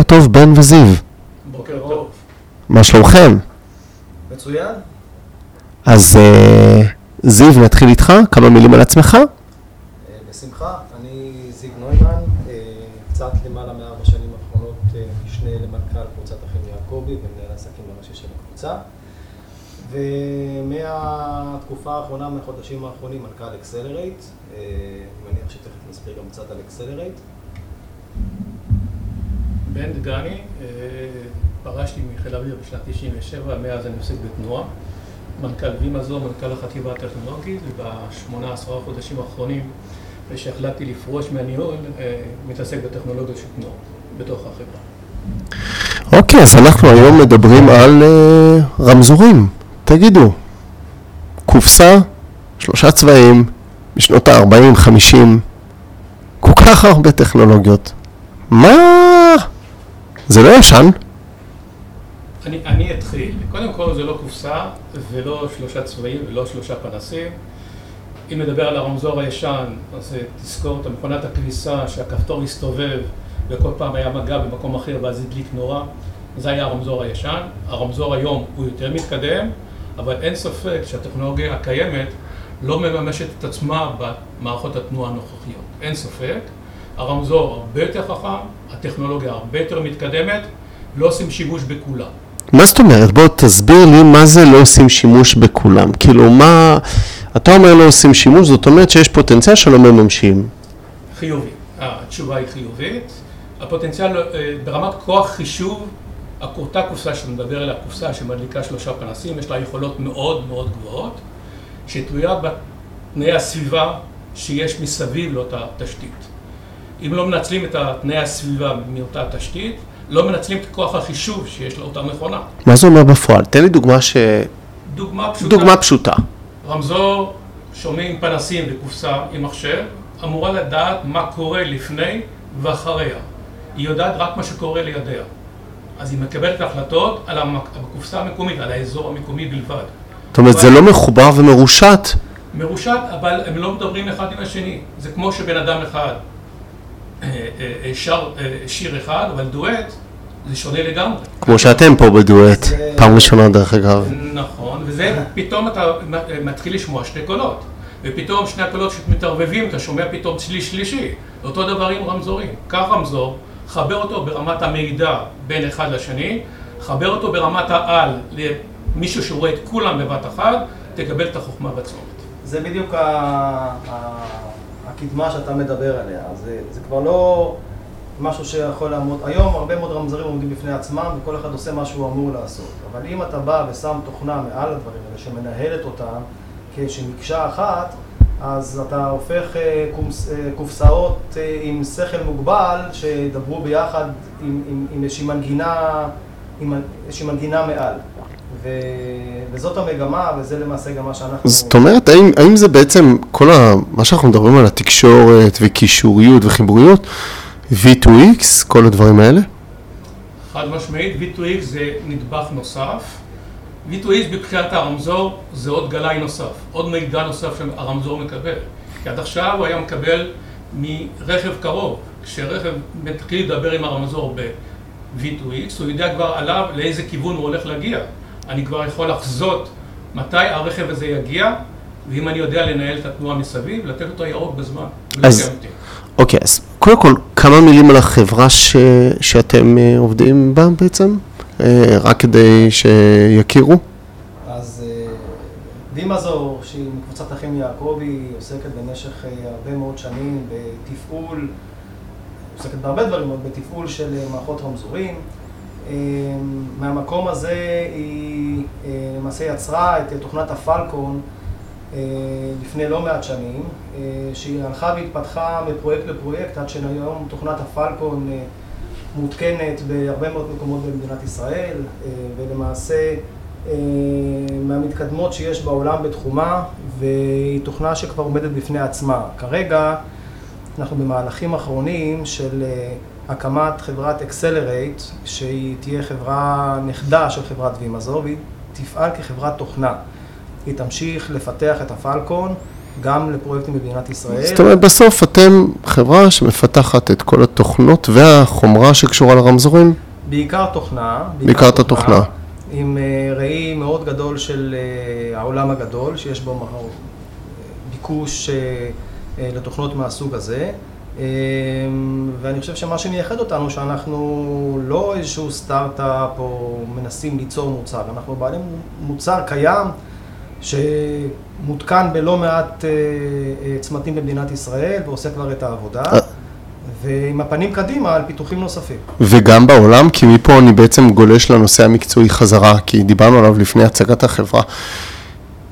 בוקר טוב, בן וזיו. בוקר טוב. מה שלומכם? מצוין. אז אה, זיו, נתחיל איתך, כמה מילים על עצמך. אה, בשמחה. אני זיו נוימן, אה, קצת למעלה מארבע שנים האחרונות משנה למנכ"ל קבוצת אחים יעקבי ומנהל העסקים הראשי של הקבוצה. ומהתקופה האחרונה, מהחודשים האחרונים, מנכ"ל אקסלרייט. אני מניח שתכף נסביר גם קצת על אקסלרייט. בן דגני, אה, פרשתי מחיל האוויר בשנת 97, מאז אני עוסק בתנועה. מנכ"ל וימזור, מנכ"ל החטיבה הטכנולוגית, ובשמונה עשרה חודשים האחרונים, כשהחלטתי לפרוש מהניהול, אה, מתעסק בטכנולוגיות של תנועה, בתוך החברה. אוקיי, אז אנחנו היום מדברים על אה, רמזורים. תגידו, קופסה, שלושה צבעים, בשנות ה-40, 50, כל כך הרבה טכנולוגיות. מה? זה לא ישן? אני, אני אתחיל. קודם כל זה לא קופסה, ולא שלושה צבעים, ולא שלושה פנסים. אם נדבר על הרמזור הישן, אז אה, תזכור את מכונת הכביסה שהכפתור הסתובב וכל פעם היה מגע במקום אחר ואז הדליק נורה. זה היה הרמזור הישן. הרמזור היום הוא יותר מתקדם, אבל אין ספק שהטכנולוגיה הקיימת לא מממשת את עצמה במערכות התנועה הנוכחיות. אין ספק. הרמזור הרבה יותר חכם, הטכנולוגיה הרבה יותר מתקדמת, לא עושים שימוש בכולה. מה זאת אומרת? בוא תסביר לי מה זה לא עושים שימוש בכולם. כאילו, מה... אתה אומר לא עושים שימוש, זאת אומרת שיש פוטנציאל שלא מממשים. חיובי. התשובה היא חיובית. הפוטנציאל, אה, ברמת כוח חישוב, אותה קופסה שאתה מדבר עליה, קופסה שמדליקה שלושה פנסים, יש לה יכולות מאוד מאוד גבוהות, שתלויה בתנאי הסביבה שיש מסביב לאותה תשתית. אם לא מנצלים את תנאי הסביבה מאותה תשתית, לא מנצלים את כוח החישוב שיש לאותה מכונה. מה זה אומר בפועל? תן לי דוגמה ש... דוגמה פשוטה. דוגמה פשוטה. רמזור, שומעים פנסים בקופסה עם מחשב, אמורה לדעת מה קורה לפני ואחריה. היא יודעת רק מה שקורה לידיה. אז היא מקבלת החלטות על הקופסה המקומית, על האזור המקומי בלבד. זאת אומרת, זה לא מחובר ומרושת. מרושת, אבל הם לא מדברים אחד עם השני. זה כמו שבן אדם אחד שר שיר אחד, אבל דואט זה שונה לגמרי. כמו שאתם פה בדואט, פעם ראשונה דרך אגב. נכון, וזה פתאום אתה מתחיל לשמוע שתי קולות. ופתאום שני הקולות שמתערבבים, אתה שומע פתאום צליל שלישי. אותו דבר עם רמזורים. קח רמזור, חבר אותו ברמת המידע בין אחד לשני, חבר אותו ברמת העל למישהו שרואה את כולם בבת אחת, תקבל את החוכמה בצומת. זה בדיוק הקדמה שאתה מדבר עליה. זה, זה כבר לא משהו שיכול לעמוד... היום הרבה מאוד רמזרים עומדים בפני עצמם וכל אחד עושה מה שהוא אמור לעשות. אבל אם אתה בא ושם תוכנה מעל הדברים האלה שמנהלת אותם כשמקשה אחת, אז אתה הופך אה, אה, קופסאות אה, עם שכל מוגבל שידברו ביחד עם, עם, עם איזושהי מנגינה, עם איזושהי מנגינה מעל. ו... וזאת המגמה, וזה למעשה גם מה שאנחנו... זאת אומרת, האם, האם זה בעצם כל ה... מה שאנחנו מדברים על התקשורת וקישוריות וחיבוריות, V2X, כל הדברים האלה? חד משמעית, V2X זה נדבך נוסף. V2X בבחינת הרמזור זה עוד גלאי נוסף, עוד מידע נוסף שהרמזור מקבל. כי עד עכשיו הוא היה מקבל מרכב קרוב. כשרכב מתחיל לדבר עם הרמזור ב-V2X, הוא יודע כבר עליו לאיזה כיוון הוא הולך להגיע. אני כבר יכול לחזות מתי הרכב הזה יגיע, ואם אני יודע לנהל את התנועה מסביב, לתת אותו ירוק בזמן. אז, אוקיי, אז קודם כל, כמה מילים על החברה ש, שאתם uh, עובדים בה בעצם? Uh, רק כדי שיכירו. אז uh, דימזור, שהיא מקבוצת אחים יעקבי, עוסקת במשך הרבה מאוד שנים בתפעול, עוסקת בהרבה דברים, בתפעול של מערכות רמזורים. אמ, מהמקום הזה היא אה, למעשה יצרה את תוכנת הפלקון אה, לפני לא מעט שנים, אה, שהיא הלכה והתפתחה מפרויקט לפרויקט עד שהיום תוכנת הפלקון מותקנת בהרבה מאוד מקומות במדינת ישראל, ולמעשה מהמתקדמות שיש בעולם בתחומה, והיא תוכנה שכבר עומדת בפני עצמה. כרגע אנחנו במהלכים אחרונים של הקמת חברת אקסלרייט, שהיא תהיה חברה נכדה של חברת וימזור, והיא תפעל כחברת תוכנה. היא תמשיך לפתח את הפלקון, גם לפרויקטים במדינת ישראל. זאת אומרת, בסוף אתם חברה שמפתחת את כל התוכנות והחומרה שקשורה לרמזורים? בעיקר תוכנה. בעיקר את התוכנה. עם אה, ראי מאוד גדול של אה, העולם הגדול, שיש בו ביקוש לתוכנות מהסוג הזה. ואני חושב שמה שמייחד אותנו, שאנחנו לא איזשהו סטארט-אפ או מנסים ליצור מוצר, אנחנו בעלי מוצר קיים שמותקן בלא מעט צמתים במדינת ישראל ועושה כבר את העבודה. ועם הפנים קדימה על פיתוחים נוספים. וגם בעולם, כי מפה אני בעצם גולש לנושא המקצועי חזרה, כי דיברנו עליו לפני הצגת החברה.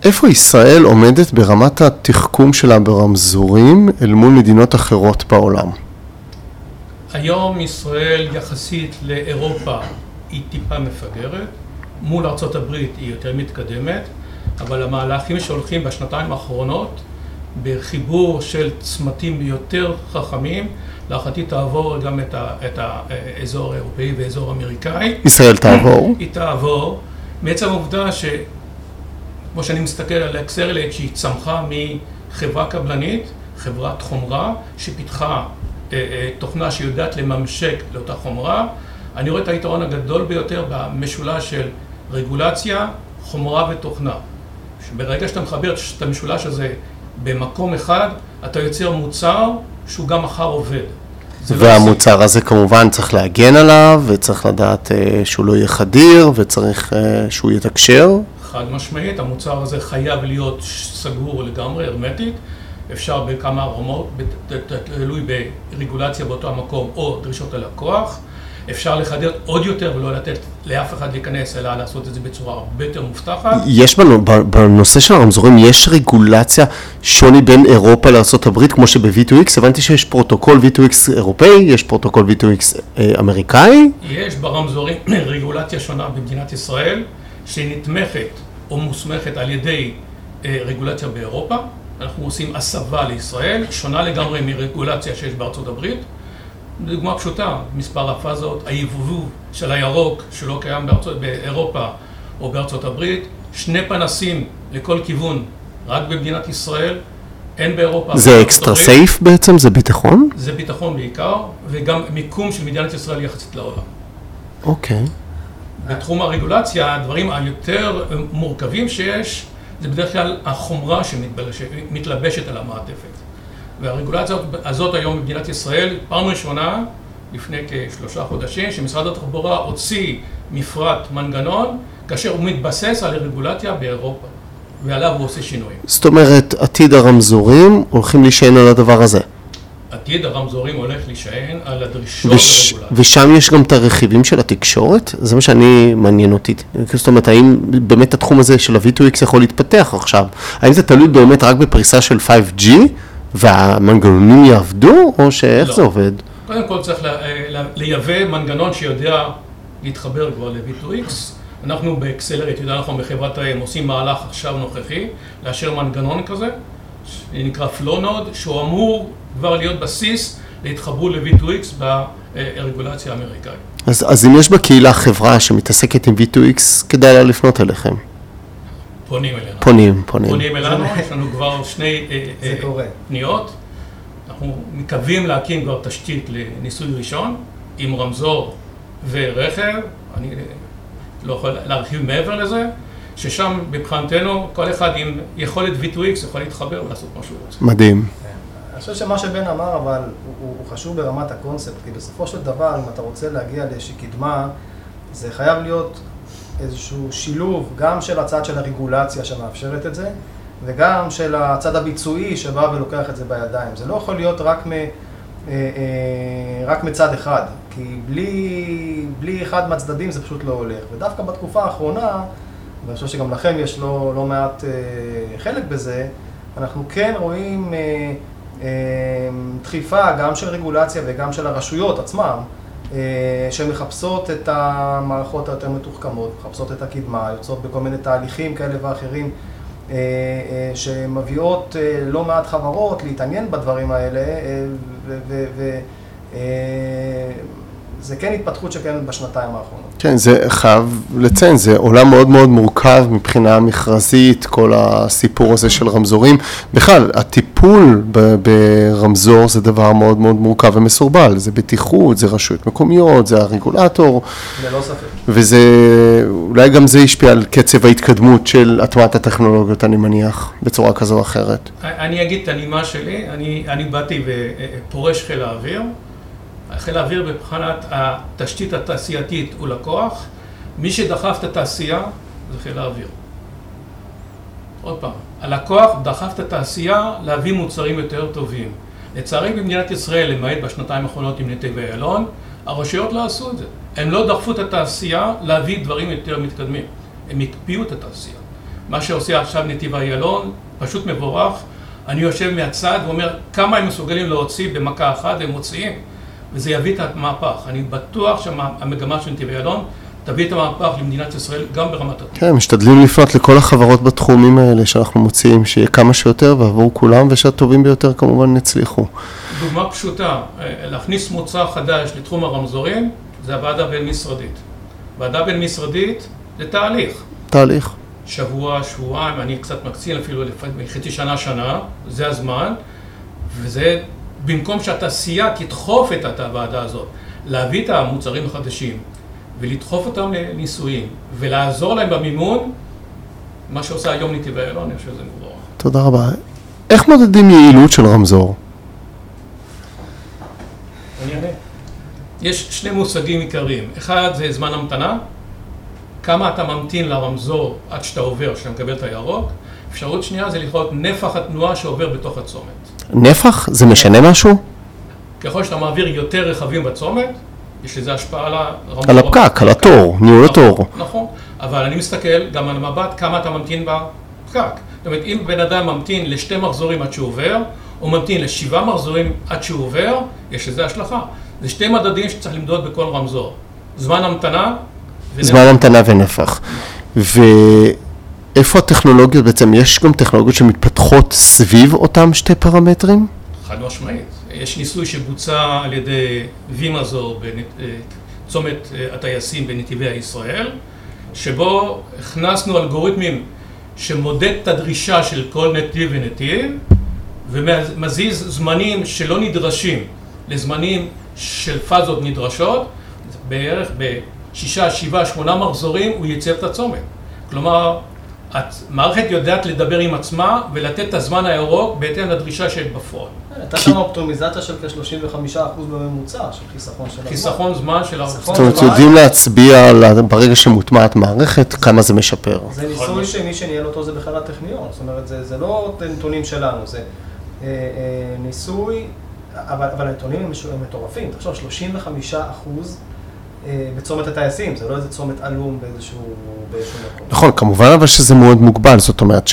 איפה ישראל עומדת ברמת התחכום שלה ברמזורים אל מול מדינות אחרות בעולם? היום ישראל יחסית לאירופה היא טיפה מפגרת, מול ארה"ב היא יותר מתקדמת, אבל המהלכים שהולכים בשנתיים האחרונות בחיבור של צמתים יותר חכמים, להערכתי תעבור גם את, ה, את האזור האירופאי ואזור האמריקאי. ישראל תעבור? היא תעבור, מעצם העובדה ש... כמו שאני מסתכל על אקסרלט שהיא צמחה מחברה קבלנית, חברת חומרה, שפיתחה אה, אה, תוכנה שיודעת לממשק לאותה חומרה. אני רואה את היתרון הגדול ביותר במשולש של רגולציה, חומרה ותוכנה. ברגע שאתה מחבר את המשולש הזה במקום אחד, אתה יוצר מוצר שהוא גם מחר עובד. לא והמוצר הזה כמובן צריך להגן עליו, וצריך לדעת אה, שהוא לא יהיה חדיר, וצריך שהוא יתקשר. חד משמעית, המוצר הזה חייב להיות סגור לגמרי, הרמטית. אפשר בכמה רמות, תלוי ברגולציה באותו המקום או דרישות הלקוח. אפשר לחדד עוד יותר ולא לתת לאף אחד להיכנס, אלא לעשות את זה בצורה הרבה יותר מובטחת. יש בנו, בנושא של הרמזורים, יש רגולציה שוני בין אירופה לארה"ב, כמו שב-V2X, הבנתי שיש פרוטוקול V2X אירופאי, יש פרוטוקול V2X אה, אמריקאי? יש ברמזורים רגולציה שונה במדינת ישראל. שנתמכת או מוסמכת על ידי אה, רגולציה באירופה, אנחנו עושים הסבה לישראל, שונה לגמרי מרגולציה שיש בארצות הברית. דוגמה פשוטה, מספר הפאזות, היבוב של הירוק שלא קיים בארצות, באירופה או בארצות הברית, שני פנסים לכל כיוון רק במדינת ישראל, אין באירופה. זה אקסטרה סייף בעצם? זה ביטחון? זה ביטחון בעיקר, וגם מיקום של מדינת ישראל יחסית לעולם. אוקיי. Okay. בתחום הרגולציה, הדברים היותר מורכבים שיש, זה בדרך כלל החומרה שמתלבשת על המעטפת. והרגולציה הזאת היום במדינת ישראל, פעם ראשונה, לפני כשלושה חודשים, שמשרד התחבורה הוציא מפרט מנגנון, כאשר הוא מתבסס על רגולציה באירופה, ועליו הוא עושה שינויים. זאת אומרת, עתיד הרמזורים הולכים להישען על הדבר הזה. עתיד הרמזורים הולך להישען על הדרישות וש, הרגולציה. ושם יש גם את הרכיבים של התקשורת? זה מה שאני מעניין אותי. זאת אומרת, האם באמת התחום הזה של ה-V2X יכול להתפתח עכשיו? האם זה תלוי באמת רק בפריסה של 5G והמנגנונים יעבדו, או שאיך לא. זה עובד? קודם כל צריך לייבא מנגנון שיודע להתחבר כבר ל-V2X. אנחנו באקסלרית, יודע אנחנו בחברת האם עושים מהלך עכשיו נוכחי, לאשר מנגנון כזה, שנקרא FlowNode, שהוא אמור כבר להיות בסיס להתחברו ל-V2X ברגולציה האמריקאית. אז, אז אם יש בקהילה חברה שמתעסקת עם V2X, כדאי לה לפנות אליכם. פונים אלינו. פונים, פונים. פונים אלינו, יש לנו כבר שני אה, אה, פניות. אנחנו מקווים להקים כבר תשתית לניסוי ראשון עם רמזור ורכב. אני לא יכול להרחיב מעבר לזה. ששם מבחינתנו כל אחד עם יכולת V2X יכול להתחבר ולעשות מה שהוא רוצה. מדהים. אני חושב שמה שבן אמר, אבל הוא, הוא חשוב ברמת הקונספט, כי בסופו של דבר, אם אתה רוצה להגיע לאיזושהי קדמה, זה חייב להיות איזשהו שילוב גם של הצד של הרגולציה שמאפשרת את זה, וגם של הצד הביצועי שבא ולוקח את זה בידיים. זה לא יכול להיות רק, מ, אה, אה, רק מצד אחד, כי בלי, בלי אחד מהצדדים זה פשוט לא הולך. ודווקא בתקופה האחרונה, ואני חושב שגם לכם יש לא, לא מעט אה, חלק בזה, אנחנו כן רואים אה, אה, דחיפה גם של רגולציה וגם של הרשויות עצמן, אה, שמחפשות את המערכות היותר מתוחכמות, מחפשות את הקדמה, יוצאות בכל מיני תהליכים כאלה ואחרים, אה, אה, שמביאות אה, לא מעט חברות להתעניין בדברים האלה, אה, ו... ו, אה, כן התפתחות שקיימת בשנתיים האחרונות. כן, זה חייב לציין, זה עולם מאוד מאוד מורכב מבחינה מכרזית, כל הסיפור הזה של רמזורים. בכלל, הטיפול ב- ברמזור זה דבר מאוד מאוד מורכב ומסורבל, זה בטיחות, זה רשויות מקומיות, זה הרגולטור, ללא ספק. וזה, אולי גם זה השפיע על קצב ההתקדמות של הטמעת הטכנולוגיות, אני מניח, בצורה כזו או אחרת. אני אגיד את הנימה שלי, אני, אני באתי ופורש חיל האוויר. חיל האוויר מבחינת התשתית התעשייתית הוא לקוח, מי שדחף את התעשייה זה חיל האוויר. עוד פעם, הלקוח דחף את התעשייה להביא מוצרים יותר טובים. לצערי במדינת ישראל, למעט בשנתיים האחרונות עם נתיבי איילון, הרשויות לא עשו את זה. הם לא דחפו את התעשייה להביא דברים יותר מתקדמים. הם הקפיאו את התעשייה. מה שעושה עכשיו נתיב איילון, פשוט מבורך. אני יושב מהצד ואומר כמה הם מסוגלים להוציא במכה אחת, והם מוציאים. וזה יביא את המהפך. אני בטוח שהמגמה של נתיבי איילון תביא את המהפך למדינת ישראל גם ברמת התחום. כן, משתדלים לפנות לכל החברות בתחומים האלה שאנחנו מוציאים, שיהיה כמה שיותר ועבור כולם, ושהטובים ביותר כמובן יצליחו. דוגמה פשוטה, אה, להכניס מוצר חדש לתחום הרמזורים, זה הוועדה בין-משרדית. ועדה בין-משרדית זה תהליך. תהליך. שבוע, שבועיים, אני קצת מקצין אפילו חצי שנה, שנה, זה הזמן, וזה במקום שהתעשייה תדחוף את הוועדה הזאת, להביא את המוצרים החדשים ולדחוף אותם לניסויים ולעזור להם במימון, מה שעושה היום נתיבי איילון, אני חושב שזה מבורך. תודה רבה. איך מודדים יעילות של רמזור? אני אענה. יש שני מושגים עיקריים. אחד זה זמן המתנה, כמה אתה ממתין לרמזור עד שאתה עובר, שאתה מקבל את הירוק. אפשרות שנייה זה לראות נפח התנועה שעובר בתוך הצומת. נפח? זה משנה משהו? ככל שאתה מעביר יותר רכבים בצומת, יש לזה השפעה על הרמזור. על הפקק, על התור, ניהול התור. נכון, אבל אני מסתכל גם על המבט כמה אתה ממתין בפקק. זאת אומרת, אם בן אדם ממתין לשתי מחזורים עד שהוא עובר, או ממתין לשבעה מחזורים עד שהוא עובר, יש לזה השלכה. זה שתי מדדים שצריך למדוד בכל רמזור. זמן המתנה ונפח. זמן המתנה ונפח. ואיפה הטכנולוגיות בעצם? יש גם טכנולוגיות שמתפתחות סביב אותם שתי פרמטרים? חד משמעית. יש ניסוי שבוצע על ידי וימזור בצומת הטייסים בנתיבי הישראל, שבו הכנסנו אלגוריתמים שמודד את הדרישה של כל נתיב ונתיב ומזיז זמנים שלא נדרשים לזמנים של פאזות נדרשות, בערך בשישה, שבעה, שמונה מחזורים הוא ייצב את הצומת. כלומר, המערכת יודעת לדבר עם עצמה ולתת את הזמן הירוק בהתאם לדרישה שיש בפועל. הייתה שם אופטומיזציה של כ-35% בממוצע, של חיסכון של הזמן. חיסכון זמן של חיסכון זאת אומרת, יודעים להצביע ברגע שמוטמעת מערכת, כמה זה משפר. זה ניסוי שמי שניהל אותו זה בכלל הטכניון, זאת אומרת, זה, זה לא נתונים שלנו, זה אה, אה, ניסוי, אבל, הנתונים הם מטורפים, תחשוב, 35 אחוז אה, בצומת הטייסים, זה לא איזה צומת עלום באיזשהו, באיזשהו מקום. נכון, כמובן אבל שזה מאוד מוגבל, זאת אומרת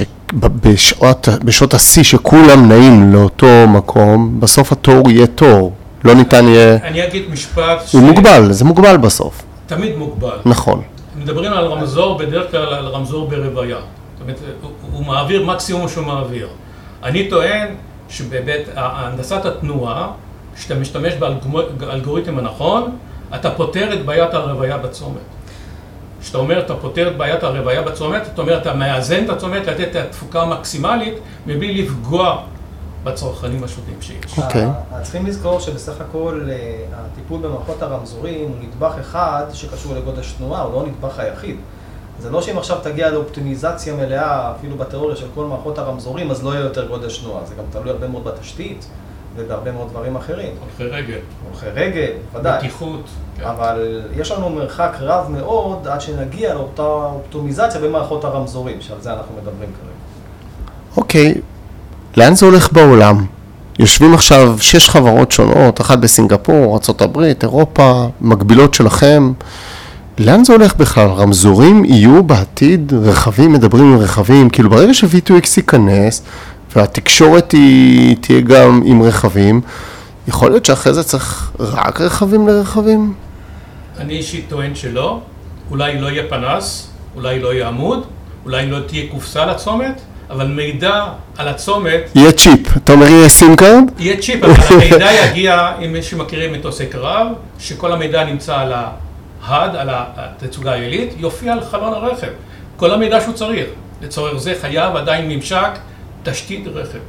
שבשעות השיא שכולם נעים לאותו מקום, בסוף התור יהיה תור, לא ניתן יהיה, אני אגיד משפט הוא מוגבל, זה מוגבל בסוף, תמיד מוגבל. נכון. מדברים על רמזור, בדרך כלל על רמזור ברוויה. זאת אומרת, הוא, הוא מעביר מקסימום שהוא מעביר. אני טוען שבהיבט הנדסת התנועה, כשאתה משתמש באלגוריתם הנכון, אתה פותר את בעיית הרוויה בצומת. כשאתה אומר אתה פותר את בעיית הרוויה בצומת, זאת אומרת אתה מאזן את הצומת לתת את התפוקה המקסימלית מבלי לפגוע בצרכנים השונים שיש. אוקיי. ה- צריכים לזכור שבסך הכל אה, הטיפול במערכות הרמזורים הוא נדבך אחד שקשור לגודש תנועה, הוא לא הנדבך היחיד. זה לא שאם עכשיו תגיע לאופטימיזציה מלאה, אפילו בתיאוריה של כל מערכות הרמזורים, אז לא יהיה יותר גודש תנועה. זה גם תלוי הרבה מאוד בתשתית ובהרבה מאוד דברים אחרים. הולכי רגל, הולכי רגל, ודאי. בטיחות. כן. אבל יש לנו מרחק רב מאוד עד שנגיע לאותה אופטימיזציה במערכות הרמזורים, שעל זה אנחנו מדברים כרגע. אוקיי, לאן זה הולך בעולם? יושבים עכשיו שש חברות שונות, אחת בסינגפור, ארה"ב, אירופה, מקבילות שלכם. לאן זה הולך בכלל? רמזורים יהיו בעתיד? רכבים מדברים עם רכבים? כאילו ברגע ש-V2X ייכנס והתקשורת היא תהיה גם עם רכבים, יכול להיות שאחרי זה צריך רק רכבים לרכבים? אני אישית טוען שלא, אולי לא יהיה פנס, אולי לא יהיה עמוד, אולי לא תהיה קופסה לצומת, אבל מידע על הצומת, יהיה צ'יפ, אתה אומר יהיה SIM card? יהיה צ'יפ, אבל המידע יגיע, אם מי שמכירים מטוסי קרב, שכל המידע נמצא על ה HUD, על התצוגה העילית, יופיע על חלון הרכב. כל המידע שהוא צריך. לצורך זה חייב עדיין ממשק תשתית רכב.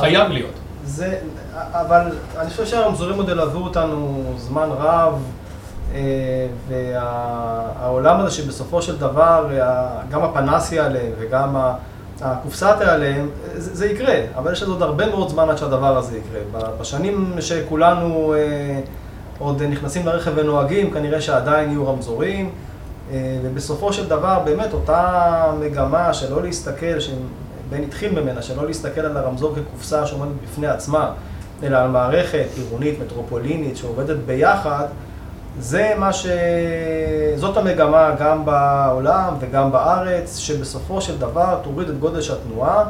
חייב להיות. זה, אבל אני חושב שהרמזורים עוד ילוו אותנו זמן רב, אה, והעולם הזה שבסופו של דבר, גם הפנס יעלה וגם הקופסה תיעלם, זה, זה יקרה, אבל יש עוד הרבה מאוד זמן עד שהדבר הזה יקרה. בשנים שכולנו אה, עוד נכנסים לרכב ונוהגים, כנראה שעדיין יהיו רמזורים, אה, ובסופו של דבר באמת אותה מגמה שלא להסתכל, שבן התחיל ממנה, שלא להסתכל על הרמזור כקופסה שעומדת בפני עצמה, אלא על מערכת עירונית, מטרופולינית, שעובדת ביחד, זה מה ש... זאת המגמה גם בעולם וגם בארץ, שבסופו של דבר תוריד את גודש התנועה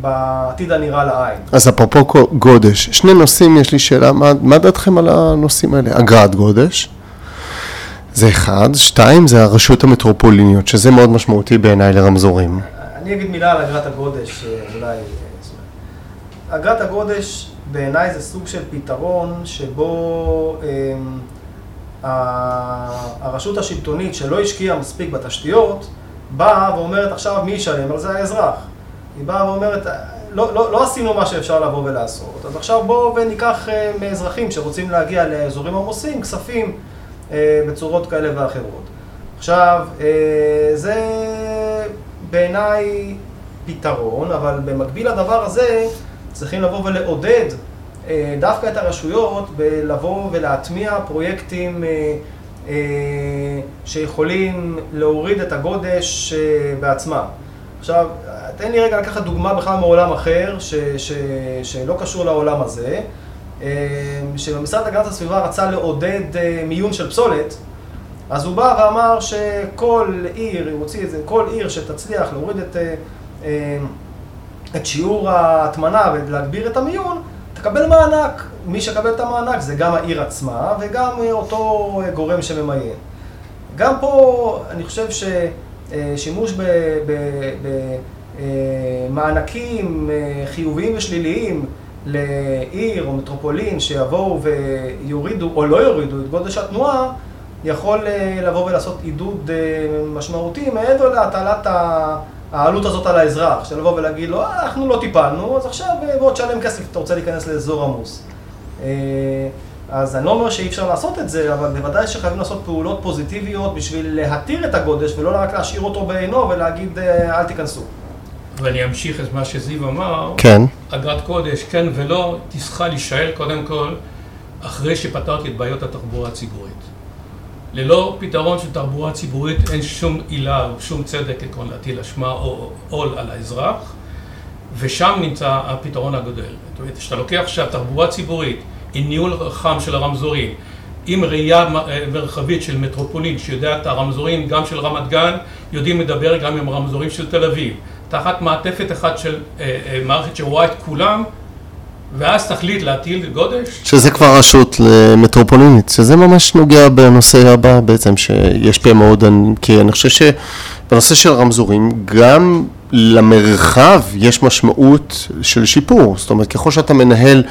בעתיד הנראה לעין. אז אפרופו גודש, שני נושאים, יש לי שאלה, מה, מה דעתכם על הנושאים האלה? אגרת גודש, זה אחד, שתיים, זה הרשות המטרופוליניות, שזה מאוד משמעותי בעיניי לרמזורים. אני אגיד מילה על אגרת הגודש, אולי... אגרת הגודש בעיניי זה סוג של פתרון שבו... אה, הרשות השלטונית שלא השקיעה מספיק בתשתיות, באה ואומרת עכשיו מי ישלם על זה האזרח. היא באה ואומרת, לא, לא, לא עשינו מה שאפשר לבוא ולעשות, אז עכשיו בואו וניקח אה, מאזרחים שרוצים להגיע לאזורים עמוסים כספים אה, בצורות כאלה ואחרות. עכשיו, אה, זה בעיניי פתרון, אבל במקביל לדבר הזה צריכים לבוא ולעודד אה, דווקא את הרשויות בלבוא ולהטמיע פרויקטים אה, אה, שיכולים להוריד את הגודש בעצמם. עכשיו, תן לי רגע לקחת דוגמה בכלל מעולם אחר, ש, ש, שלא קשור לעולם הזה, שבמשרד להגנת הסביבה רצה לעודד מיון של פסולת, אז הוא בא ואמר שכל עיר, הוא הוציא את זה, כל עיר שתצליח להוריד את, את שיעור ההטמנה ולהגביר את המיון, תקבל מענק. מי שקבל את המענק זה גם העיר עצמה וגם אותו גורם שממיין. גם פה אני חושב ששימוש במענקים אה, חיוביים ושליליים לעיר או מטרופולין שיבואו ויורידו או לא יורידו את גודש התנועה, יכול אה, לבוא ולעשות עידוד אה, משמעותי מעבר להטלת. העלות הזאת על האזרח, של לבוא ולהגיד לו, אה, אנחנו לא טיפלנו, אז עכשיו בוא תשלם כסף, אתה רוצה להיכנס לאזור עמוס. אז אני לא אומר שאי אפשר לעשות את זה, אבל בוודאי שחייבים לעשות פעולות פוזיטיביות בשביל להתיר את הגודש, ולא רק להשאיר אותו בעינו ולהגיד, אל תיכנסו. ואני אמשיך את מה שזיו אמר. כן. אגרת קודש, כן ולא, תצטרך להישאל קודם כל, אחרי שפתרתי את בעיות התחבורה הציבורית. ללא פתרון של תחבורה ציבורית אין שום עילה או שום צדק עקרון להטיל אשמה או עול על האזרח, ושם נמצא הפתרון הגדול. זאת אומרת, כשאתה לוקח עכשיו תחבורה ציבורית עם ניהול חכם של הרמזורים, עם ראייה מרחבית של מטרופולין שיודע את הרמזורים גם של רמת גן, יודעים לדבר גם עם הרמזורים של תל אביב, תחת מעטפת אחת של אה, אה, מערכת שרואה את כולם ואז תחליט להטיל גודש? שזה כבר רשות מטרופולינית, שזה ממש נוגע בנושא הבא בעצם, שישפיע מאוד, כי אני חושב שבנושא של רמזורים, גם למרחב יש משמעות של שיפור, זאת אומרת ככל שאתה מנהל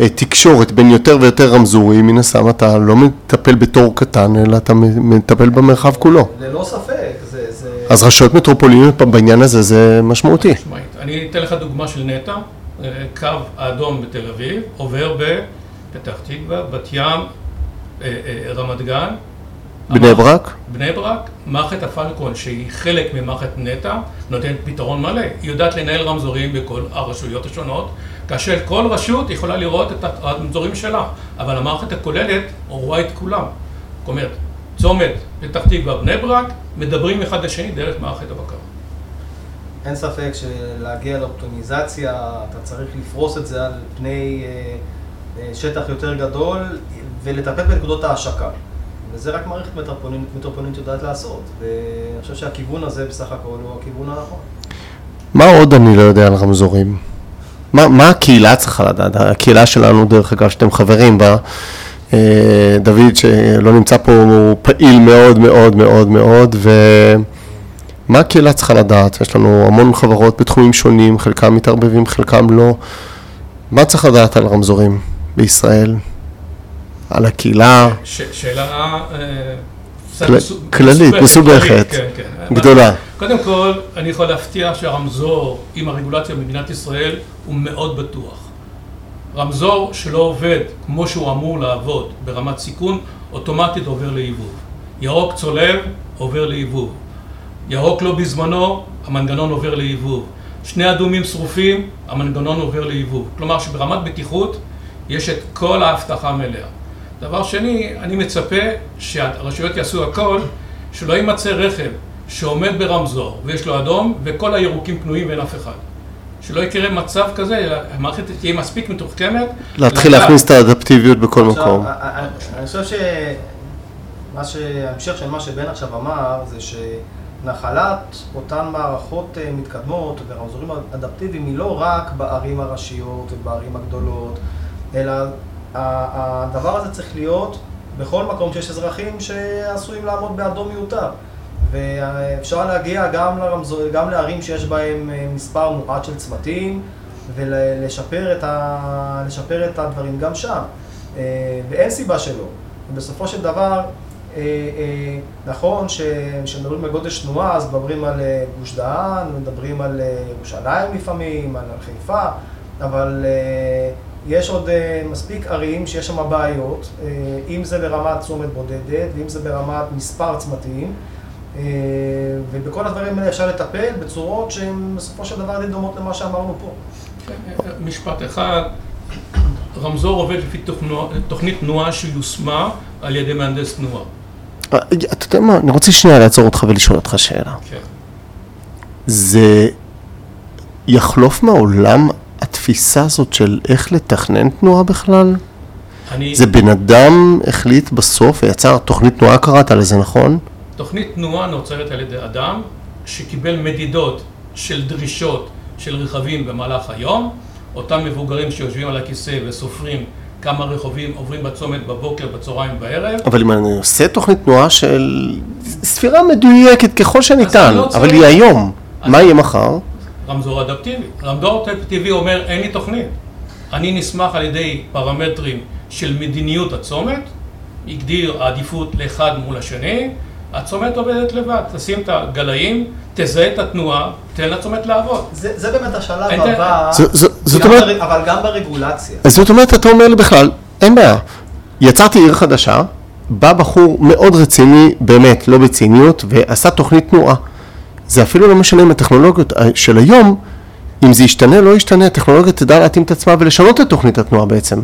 אה, תקשורת בין יותר ויותר רמזורים, מן הסתם אתה לא מטפל בתור קטן, אלא אתה מטפל במרחב כולו. ללא ספק, זה... זה... אז רשויות מטרופוליניות בעניין הזה זה משמעותי. אני אתן לך דוגמה של נטע. קו האדום בתל אביב, עובר בפתח תקווה, בת ים, אה, אה, רמת גן. בני ברק? בני ברק, מערכת הפלקון שהיא חלק ממערכת נטע, נותנת פתרון מלא. היא יודעת לנהל רמזורים בכל הרשויות השונות, כאשר כל רשות יכולה לראות את הרמזורים שלה, אבל המערכת הכוללת רואה את כולם. זאת אומרת, צומת פתח תקווה, בני ברק, מדברים אחד לשני דרך מערכת הבקר. אין ספק שלהגיע לאופטימיזציה, אתה צריך לפרוס את זה על פני אה, אה, שטח יותר גדול ולטפל בנקודות ההשקה. וזה רק מערכת מטרופולינית, מטרופולינית יודעת לעשות. ואני חושב שהכיוון הזה בסך הכל הוא הכיוון הנכון. מה עוד אני לא יודע על רמזורים? מה, מה הקהילה צריכה לדעת? הקהילה שלנו, דרך אגב, שאתם חברים בה, אה, דוד שלא נמצא פה, הוא פעיל מאוד מאוד מאוד מאוד, ו... מה הקהילה צריכה לדעת? יש לנו המון חברות בתחומים שונים, חלקם מתערבבים, חלקם לא. מה צריך לדעת על רמזורים בישראל? על הקהילה? ש- שאלה אה, כל- כללית, מסובכת. כן, כן. גדולה. קודם כל, אני יכול להבטיח שהרמזור עם הרגולציה במדינת ישראל הוא מאוד בטוח. רמזור שלא עובד כמו שהוא אמור לעבוד ברמת סיכון, אוטומטית עובר לעיבוב. ירוק צולב, עובר לעיבוב. ירוק לא בזמנו, המנגנון עובר לעיבוב. שני אדומים שרופים, המנגנון עובר לעיבוב. כלומר שברמת בטיחות יש את כל האבטחה המלאה. דבר שני, אני מצפה שהרשויות יעשו הכל, שלא יימצא רכב שעומד ברמזור ויש לו אדום וכל הירוקים פנויים ואין אף אחד. שלא יקרה מצב כזה, המערכת תהיה מספיק מתוחכמת. להתחיל להכניס את האדפטיביות בכל מקום. אני חושב שמה שההמשך של מה שבן עכשיו אמר, זה שנחלת אותן מערכות אה, מתקדמות ורמזורים אדפטיביים היא לא רק בערים הראשיות ובערים הגדולות, אלא הדבר הזה צריך להיות בכל מקום שיש אזרחים שעשויים לעמוד באדום מיותר. ואפשר להגיע גם, לרמזור, גם לערים שיש בהם אה, מספר מועט של צמתים ולשפר את, ה, את הדברים גם שם. אה, ואין סיבה שלא. בסופו של דבר, נכון ש- כשמדברים על גודש תנועה, אז מדברים על אה, גוש דהן, מדברים על אה, ירושלים לפעמים, על חיפה, אבל אה, יש עוד אה, מספיק ערים שיש שם בעיות, אה, אם זה ברמת צומת בודדת, ואם זה ברמת מספר צמתים. אה, ובכל הדברים האלה אפשר לטפל בצורות שהן בסופו של דבר די דומות למה שאמרנו פה. משפט אחד, רמזור עובד לפי תוכנית תנועה שיושמה על ידי מהנדס תנועה. אה, אתה יודע מה, אני רוצה שנייה לעצור אותך ולשאול אותך שאלה. כן. זה יחלוף מהעולם התפיסה הזאת של איך לתכנן תנועה בכלל? אני, זה בן אדם החליט בסוף ויצר תוכנית תנועה קראת לזה, נכון? תוכנית תנועה נוצרת על ידי אדם שקיבל מדידות של דרישות של רכבים במהלך היום, אותם מבוגרים שיושבים על הכיסא וסופרים כמה רכבים עוברים בצומת בבוקר, בצהריים, בערב, אבל אם אני עושה תוכנית תנועה של ספירה מדויקת ככל שניתן, לא אבל. היא היום, מה יהיה מחר? רמזור אדפטיבי. רמזור אדפטיבי אומר אין לי תוכנית. אני נסמך על ידי פרמטרים של מדיניות הצומת, הגדיר העדיפות לאחד מול השני, הצומת עובדת לבד, תשים את הגלאים, תזהה את התנועה, תן לצומת לעבוד. זה, זה באמת השלב הבא, זאת אומרת- בר- אבל גם ברגולציה. אז זאת אומרת, אתה אומר בכלל, אין בעיה. יצרתי עיר חדשה, בא בחור מאוד רציני, באמת, לא בציניות, ועשה תוכנית תנועה. זה אפילו לא משנה אם הטכנולוגיות אה, של היום, אם זה ישתנה, לא ישתנה, הטכנולוגיה תדע להתאים את עצמה ולשנות את תוכנית התנועה בעצם.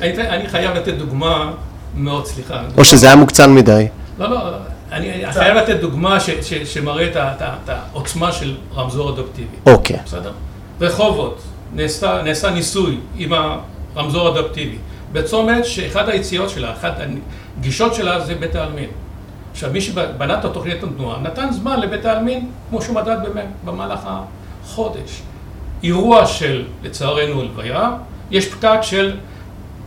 אני, אני חייב לתת דוגמה מאוד, סליחה. או שזה היה מוקצן מדי. לא, לא, אני, חייב לתת דוגמה ש, ש, שמראה את, העוצמה של רמזור אדפטיבי. אוקיי. בסדר? רחובות, נעשה, ניסוי עם הרמזור אדפטיבי. בצומת שאחד היציאות שלה, אחת הגישות שלה זה בית העלמין. עכשיו, מי שבנה את התוכנית התנועה נתן זמן לבית העלמין, כמו שהוא מדד באמת, במהלך החודש. אירוע של, לצערנו, הלוויה, יש פקק של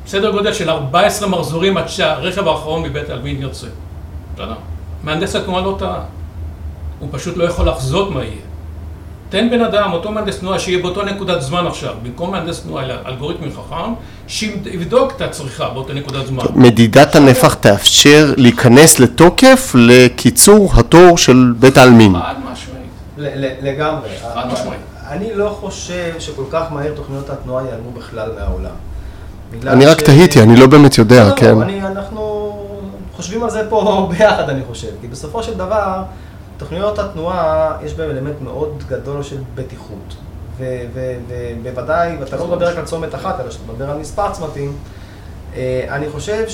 סדר גודל של 14 מחזורים עד שהרכב האחרון מבית העלמין יוצא. בסדר? מהנדס התנועה לא טעה. הוא פשוט לא יכול לחזות מה יהיה. תן בן אדם, אותו מהנדס תנועה, שיהיה באותו נקודת זמן עכשיו, במקום מהנדס תנועה, אלא אלגוריתמי חכם, שיבדוק את הצריכה באותה נקודת זמן. מדידת הנפח תאפשר להיכנס לתוקף לקיצור התור של בית העלמין. חד משמעית. לגמרי. חד משמעית. אני לא חושב שכל כך מהר תוכניות התנועה ייעלמו בכלל מהעולם. אני רק תהיתי, אני לא באמת יודע, לא, כן. אני, אנחנו חושבים על זה פה ביחד, אני חושב. כי בסופו של דבר, תוכניות התנועה, יש בהן אלמנט מאוד גדול של בטיחות. ובוודאי, ואתה לא מדבר רק על צומת אחת, אלא שאתה מדבר על מספר צמתים. אה, אני חושב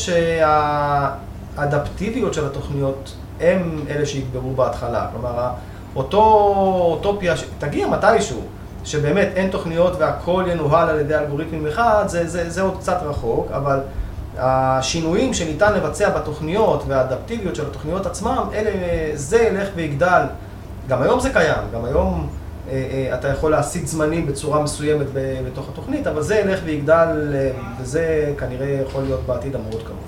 שהאדפטיביות של התוכניות הם אלה שיגברו בהתחלה. כלומר, אותו אוטופיה, תגיע מתישהו, שבאמת אין תוכניות והכל ינוהל על ידי אלגוריתמים אחד, זה, זה, זה עוד קצת רחוק, אבל השינויים שניתן לבצע בתוכניות והאדפטיביות של התוכניות עצמם, אלה, זה ילך ויגדל. גם היום זה קיים, גם היום אה, אה, אתה יכול להסיט זמנים בצורה מסוימת בתוך התוכנית, אבל זה ילך ויגדל, אה, וזה כנראה יכול להיות בעתיד המאוד קרוב.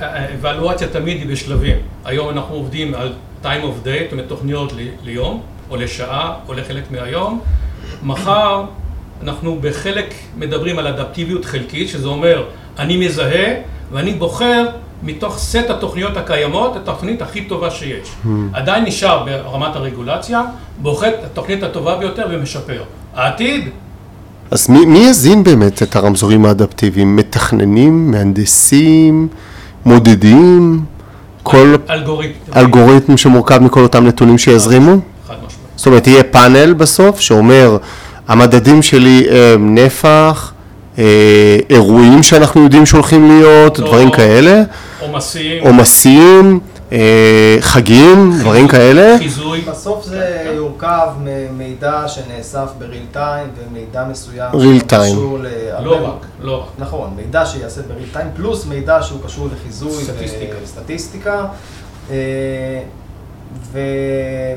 האבלואציה תמיד היא בשלבים. היום אנחנו עובדים על time of day, זאת אומרת תוכניות ליום, או לשעה, או לחלק מהיום. מחר אנחנו בחלק מדברים על אדפטיביות חלקית, שזה אומר, אני מזהה ואני בוחר מתוך סט התוכניות הקיימות את התוכנית הכי טובה שיש. Hmm. עדיין נשאר ברמת הרגולציה, בוחר את התוכנית הטובה ביותר ומשפר. העתיד אז מי, מי יזין באמת את הרמזורים האדפטיביים? מתכננים, מהנדסים, מודדים? כל אלגוריתם. אלגוריתם שמורכב מכל אותם נתונים שיזרימו? חד משמעית. זאת אומרת, יהיה פאנל בסוף שאומר, המדדים שלי הם נפח, אירועים שאנחנו יודעים שהולכים להיות, לא, דברים כאלה, עומסים, עומסים, אה, חגים, דברים כאלה. חיזוי. בסוף זה יורכב ממידע שנאסף בריל טיים ומידע מסוים. שקשור להרבה- לא רק, לא רק. נכון, מידע שייעשה בריל טיים, פלוס מידע שהוא קשור לחיזוי סטטיסטיקה. וסטטיסטיקה. אה, ו...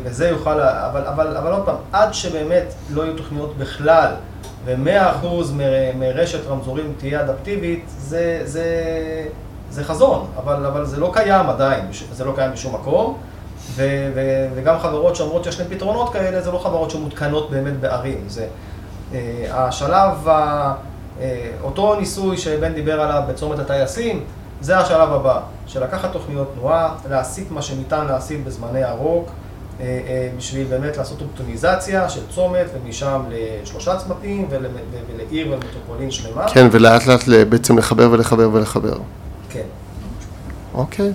וזה יוכל, אבל, אבל, אבל עוד פעם, עד שבאמת לא יהיו תוכניות בכלל, ו-100% מ- מרשת רמזורים תהיה אדפטיבית, זה, זה, זה חזון, אבל, אבל זה לא קיים עדיין, זה לא קיים בשום מקום, ו, ו, וגם חברות שאומרות שיש להן פתרונות כאלה, זה לא חברות שמותקנות באמת בערים, זה אה, השלב, ה, אה, אותו ניסוי שבן דיבר עליו בצומת הטייסים, זה השלב הבא, של לקחת תוכניות תנועה, להסיט מה שניתן להסיט בזמני אה, בשביל באמת לעשות אופטימיזציה של צומת, ומשם לשלושה צמתים, ול- ולעיר ולמטרופולין שלמה. כן, ולאט לאט בעצם לחבר ולחבר ולחבר. כן. אוקיי.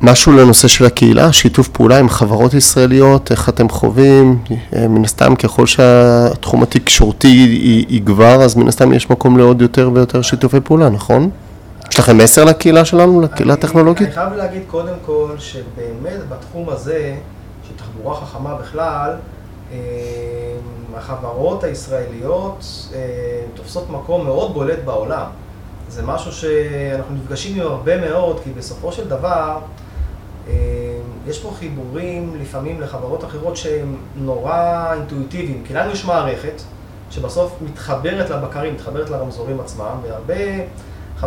משהו לנושא של הקהילה, שיתוף פעולה עם חברות ישראליות, איך אתם חווים? אה, מן הסתם, ככל שהתחום התקשורתי יגבר, אז מן הסתם יש מקום לעוד יותר ויותר שיתופי פעולה, נכון? יש לכם מסר לקהילה שלנו, לקהילה הטכנולוגית? אני חייב להגיד קודם כל, שבאמת בתחום הזה, של תחבורה חכמה בכלל, אה, החברות הישראליות אה, תופסות מקום מאוד בולט בעולם. זה משהו שאנחנו נפגשים עם הרבה מאוד, כי בסופו של דבר, אה, יש פה חיבורים לפעמים לחברות אחרות שהם נורא אינטואיטיביים, כי לנו יש מערכת שבסוף מתחברת לבקרים, מתחברת לרמזורים עצמם, והרבה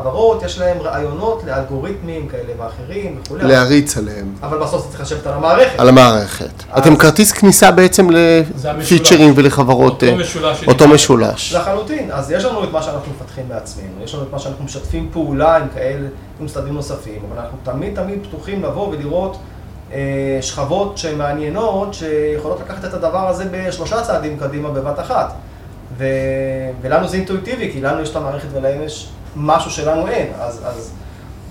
חברות יש להם רעיונות לאלגוריתמים כאלה ואחרים וכולי, להריץ עליהם, אבל בסוף זה צריך לשבת על המערכת. על המערכת. אז- אתם כרטיס כניסה בעצם זה המשולש. לפיצ'רים ולחברות, אותו אה, משולש אותו משולש. לחלוטין. אז יש לנו את מה שאנחנו מפתחים בעצמנו, יש לנו את מה שאנחנו משתפים פעולה עם כאלה, עם משרדים נוספים, אבל אנחנו תמיד תמיד פתוחים לבוא ולראות אה, שכבות שהן מעניינות, שיכולות לקחת את הדבר הזה בשלושה צעדים קדימה בבת אחת. ו... ולנו זה אינטואיטיבי, כי לנו יש את המערכת ולהם יש משהו שלנו אין. אז, אז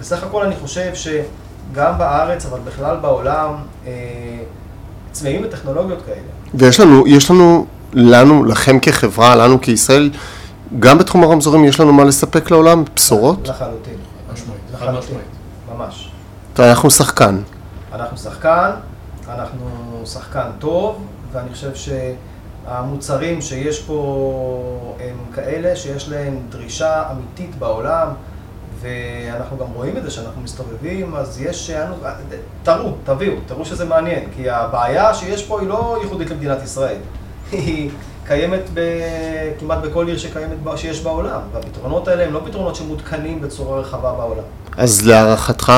בסך הכל אני חושב שגם בארץ, אבל בכלל בעולם, אה, צמאים לטכנולוגיות כאלה. ויש לנו, יש לנו, לנו, לכם כחברה, לנו כישראל, גם בתחום הרמזורים יש לנו מה לספק לעולם, בשורות. לחלוטין. משמעית, חד לחלוטין. משמעית. ממש. אנחנו שחקן. אנחנו שחקן, אנחנו שחקן טוב, ואני חושב שהמוצרים שיש פה הם כאלה שיש להם דרישה אמיתית בעולם, ואנחנו גם רואים את זה שאנחנו מסתובבים, אז יש, תראו, תביאו, תראו שזה מעניין, כי הבעיה שיש פה היא לא ייחודית למדינת ישראל, היא קיימת ב, כמעט בכל עיר שקיימת, בה- שיש בעולם, והפתרונות האלה הם לא פתרונות שמותקנים בצורה רחבה בעולם. אז להערכתך,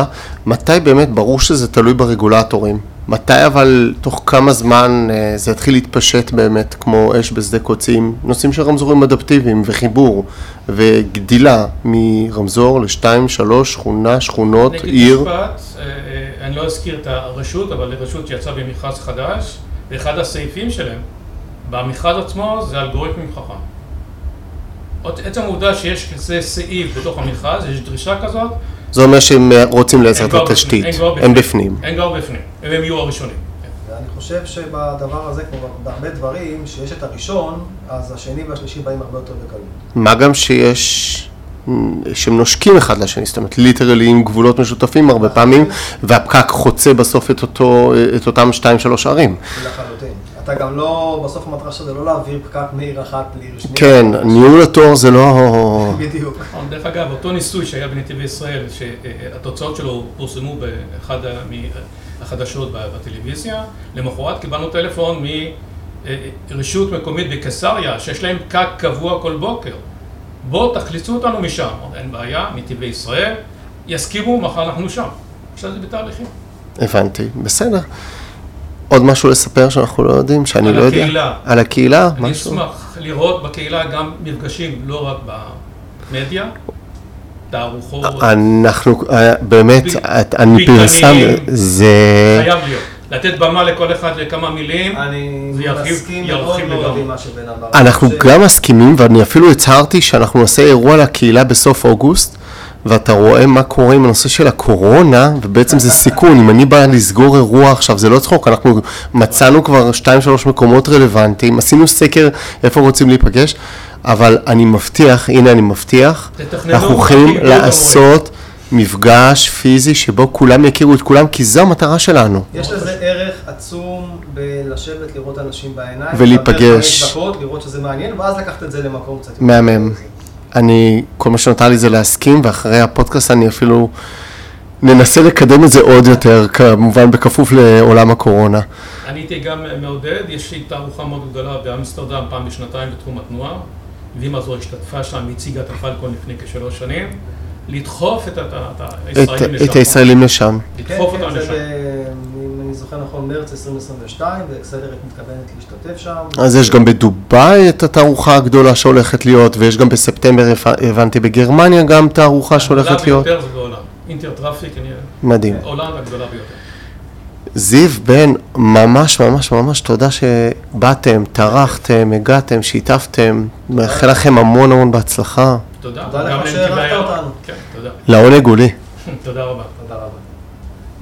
מתי באמת, ברור שזה תלוי ברגולטורים, מתי אבל תוך כמה זמן אה, זה יתחיל להתפשט באמת כמו אש בשדה קוצים, נושאים של רמזורים אדפטיביים וחיבור וגדילה מרמזור לשתיים, שלוש, שכונה, שכונות, אני אגיד עיר. משפט, אה, אה, אני לא אזכיר את הרשות, אבל הרשות שיצאה במכרז חדש, ואחד הסעיפים שלהם, במכרז עצמו זה אלגוריתמים חכם. עצם העובדה שיש כזה סעיף בתוך המכרז, יש דרישה כזאת, זה אומר שהם אה, רוצים לייצר הם את כבר התשתית, הם בפנים. הם כבר בפנים, והם יהיו הראשונים. כן. ואני חושב שבדבר הזה, כמו בהרבה דברים, שיש את הראשון, אז השני והשלישי באים הרבה יותר בקלות. מה גם שיש, שהם נושקים אחד לשני, זאת אומרת ליטרלי עם גבולות משותפים הרבה פעמים, והפקק חוצה בסוף את, אותו, את אותם שתיים שלוש ערים. לחלוטין. אתה גם לא, בסוף המטרה שלך זה לא להעביר פקק מעיר אחת לעיר שנייה. כן, ניהול התור זה לא... בדיוק. דרך אגב, אותו ניסוי שהיה בנתיבי ישראל, שהתוצאות שלו פורסמו באחד החדשות בטלוויזיה, למחרת קיבלנו טלפון מרשות מקומית בקיסריה, שיש להם פקק קבוע כל בוקר. בואו תחליצו אותנו משם. אין בעיה, נתיבי ישראל, יסכימו, מחר אנחנו שם. עכשיו זה בתהליכים. הבנתי, בסדר. עוד משהו לספר שאנחנו לא יודעים, שאני על לא יודע? הקהילה. על הקהילה? אני משהו? אשמח לראות בקהילה גם מפגשים, לא רק במדיה, תערוכות, אנחנו, אה, באמת, ב- אני. פרסם, זה... חייב להיות. לתת במה לכל אחד לכמה מילים, אני זה ירחיב- מסכים מאוד ירחיב מאוד לגמרי. עם מה שבן אמר. אנחנו גם מסכימים, ואני אפילו הצהרתי שאנחנו נעשה אירוע לקהילה בסוף אוגוסט, ואתה רואה מה קורה עם הנושא של הקורונה, ובעצם זה סיכון, אם אני בא לסגור אירוע עכשיו, זה לא צחוק, אנחנו מצאנו כבר שתיים שלוש מקומות רלוונטיים, עשינו סקר איפה רוצים להיפגש, אבל אני מבטיח, הנה אני מבטיח, אנחנו הולכים תגידו לעשות מפגש פיזי שבו כולם יכירו את כולם, כי זו המטרה שלנו. יש לזה ערך עצום בלשבת, לראות אנשים בעיניים. ולהיפגש. דקות, לראות שזה מעניין, ואז לקחת את זה למקום קצת יותר. מהמם. אני, כל מה שנותר לי זה להסכים, ואחרי הפודקאסט אני אפילו ננסה לקדם את זה עוד יותר, כמובן בכפוף לעולם הקורונה. אני הייתי גם מעודד, יש לי תערוכה מאוד גדולה באמסטרדם פעם בשנתיים בתחום התנועה. וימה זו השתתפה שם, הציגה את הפלקון לפני כשלוש שנים. לדחוף את, את, ה- את, הישראלים לשם. את הישראלים לשם. כן, לדחוף כן, אותם זה, לשם. ב- אם אני זוכר נכון, מרץ 2022, ו Accelerate מתכוונת להשתתף שם. אז יש גם בדובאי את התערוכה הגדולה שהולכת להיות, ויש גם בספטמבר, הבנ- הבנתי, בגרמניה גם תערוכה שהולכת להיות. הגדולה ביותר זה בעולם. Intertraffic, אני... מדהים. הולנד הגדולה ביותר. זיו, בן, ממש ממש ממש תודה שבאתם, טרחתם, הגעתם, שיתפתם, מאחל לכם המון המון בהצלחה. תודה. תודה לך שאירחת. אותנו. לעונג הוא לי. תודה רבה, תודה רבה.